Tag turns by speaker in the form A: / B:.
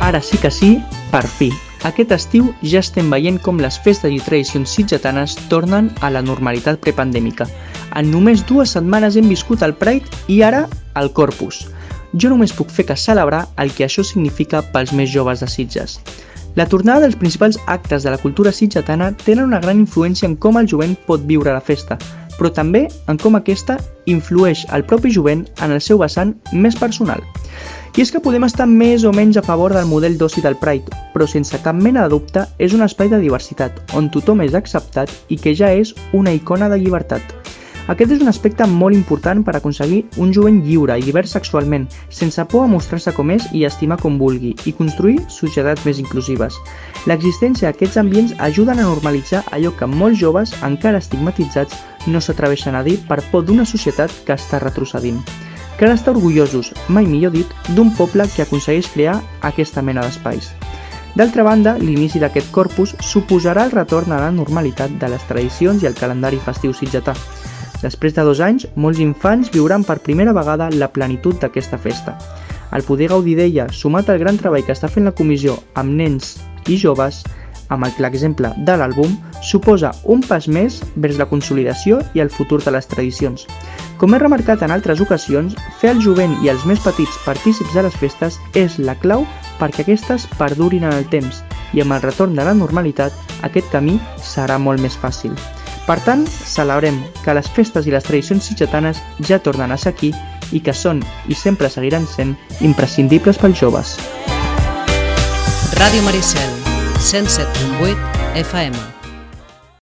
A: Ara sí que sí, per fi. Aquest estiu ja estem veient com les festes i tradicions sitgetanes tornen a la normalitat prepandèmica. En només dues setmanes hem viscut el Pride i ara el Corpus. Jo només puc fer que celebrar el que això significa pels més joves de Sitges. La tornada dels principals actes de la cultura sitgetana tenen una gran influència en com el jovent pot viure la festa, però també en com aquesta influeix el propi jovent en el seu vessant més personal. I és que podem estar més o menys a favor del model d'oci del Pride, però sense cap mena de dubte és un espai de diversitat, on tothom és acceptat i que ja és una icona de llibertat. Aquest és un aspecte molt important per aconseguir un jovent lliure i divers sexualment, sense por a mostrar-se com és i estimar com vulgui, i construir societats més inclusives. L'existència d'aquests ambients ajuden a normalitzar allò que molts joves, encara estigmatitzats, no s'atreveixen a dir per por d'una societat que està retrocedint. Cal estar orgullosos, mai millor dit, d'un poble que aconsegueix crear aquesta mena d'espais. D'altra banda, l'inici d'aquest corpus suposarà el retorn a la normalitat de les tradicions i el calendari festiu sitgetà. Després de dos anys, molts infants viuran per primera vegada la plenitud d'aquesta festa. El poder gaudir d'ella, sumat al gran treball que està fent la comissió amb nens i joves, amb l'exemple de l'àlbum, suposa un pas més vers la consolidació i el futur de les tradicions. Com he remarcat en altres ocasions, fer el jovent i els més petits partícips de les festes és la clau perquè aquestes perdurin en el temps i amb el retorn de la normalitat aquest camí serà molt més fàcil. Per tant, celebrem que les festes i les tradicions sitgetanes ja tornen a ser aquí i que són i sempre seguiran sent imprescindibles pels joves.
B: Ràdio Maricel, 107.8 FM.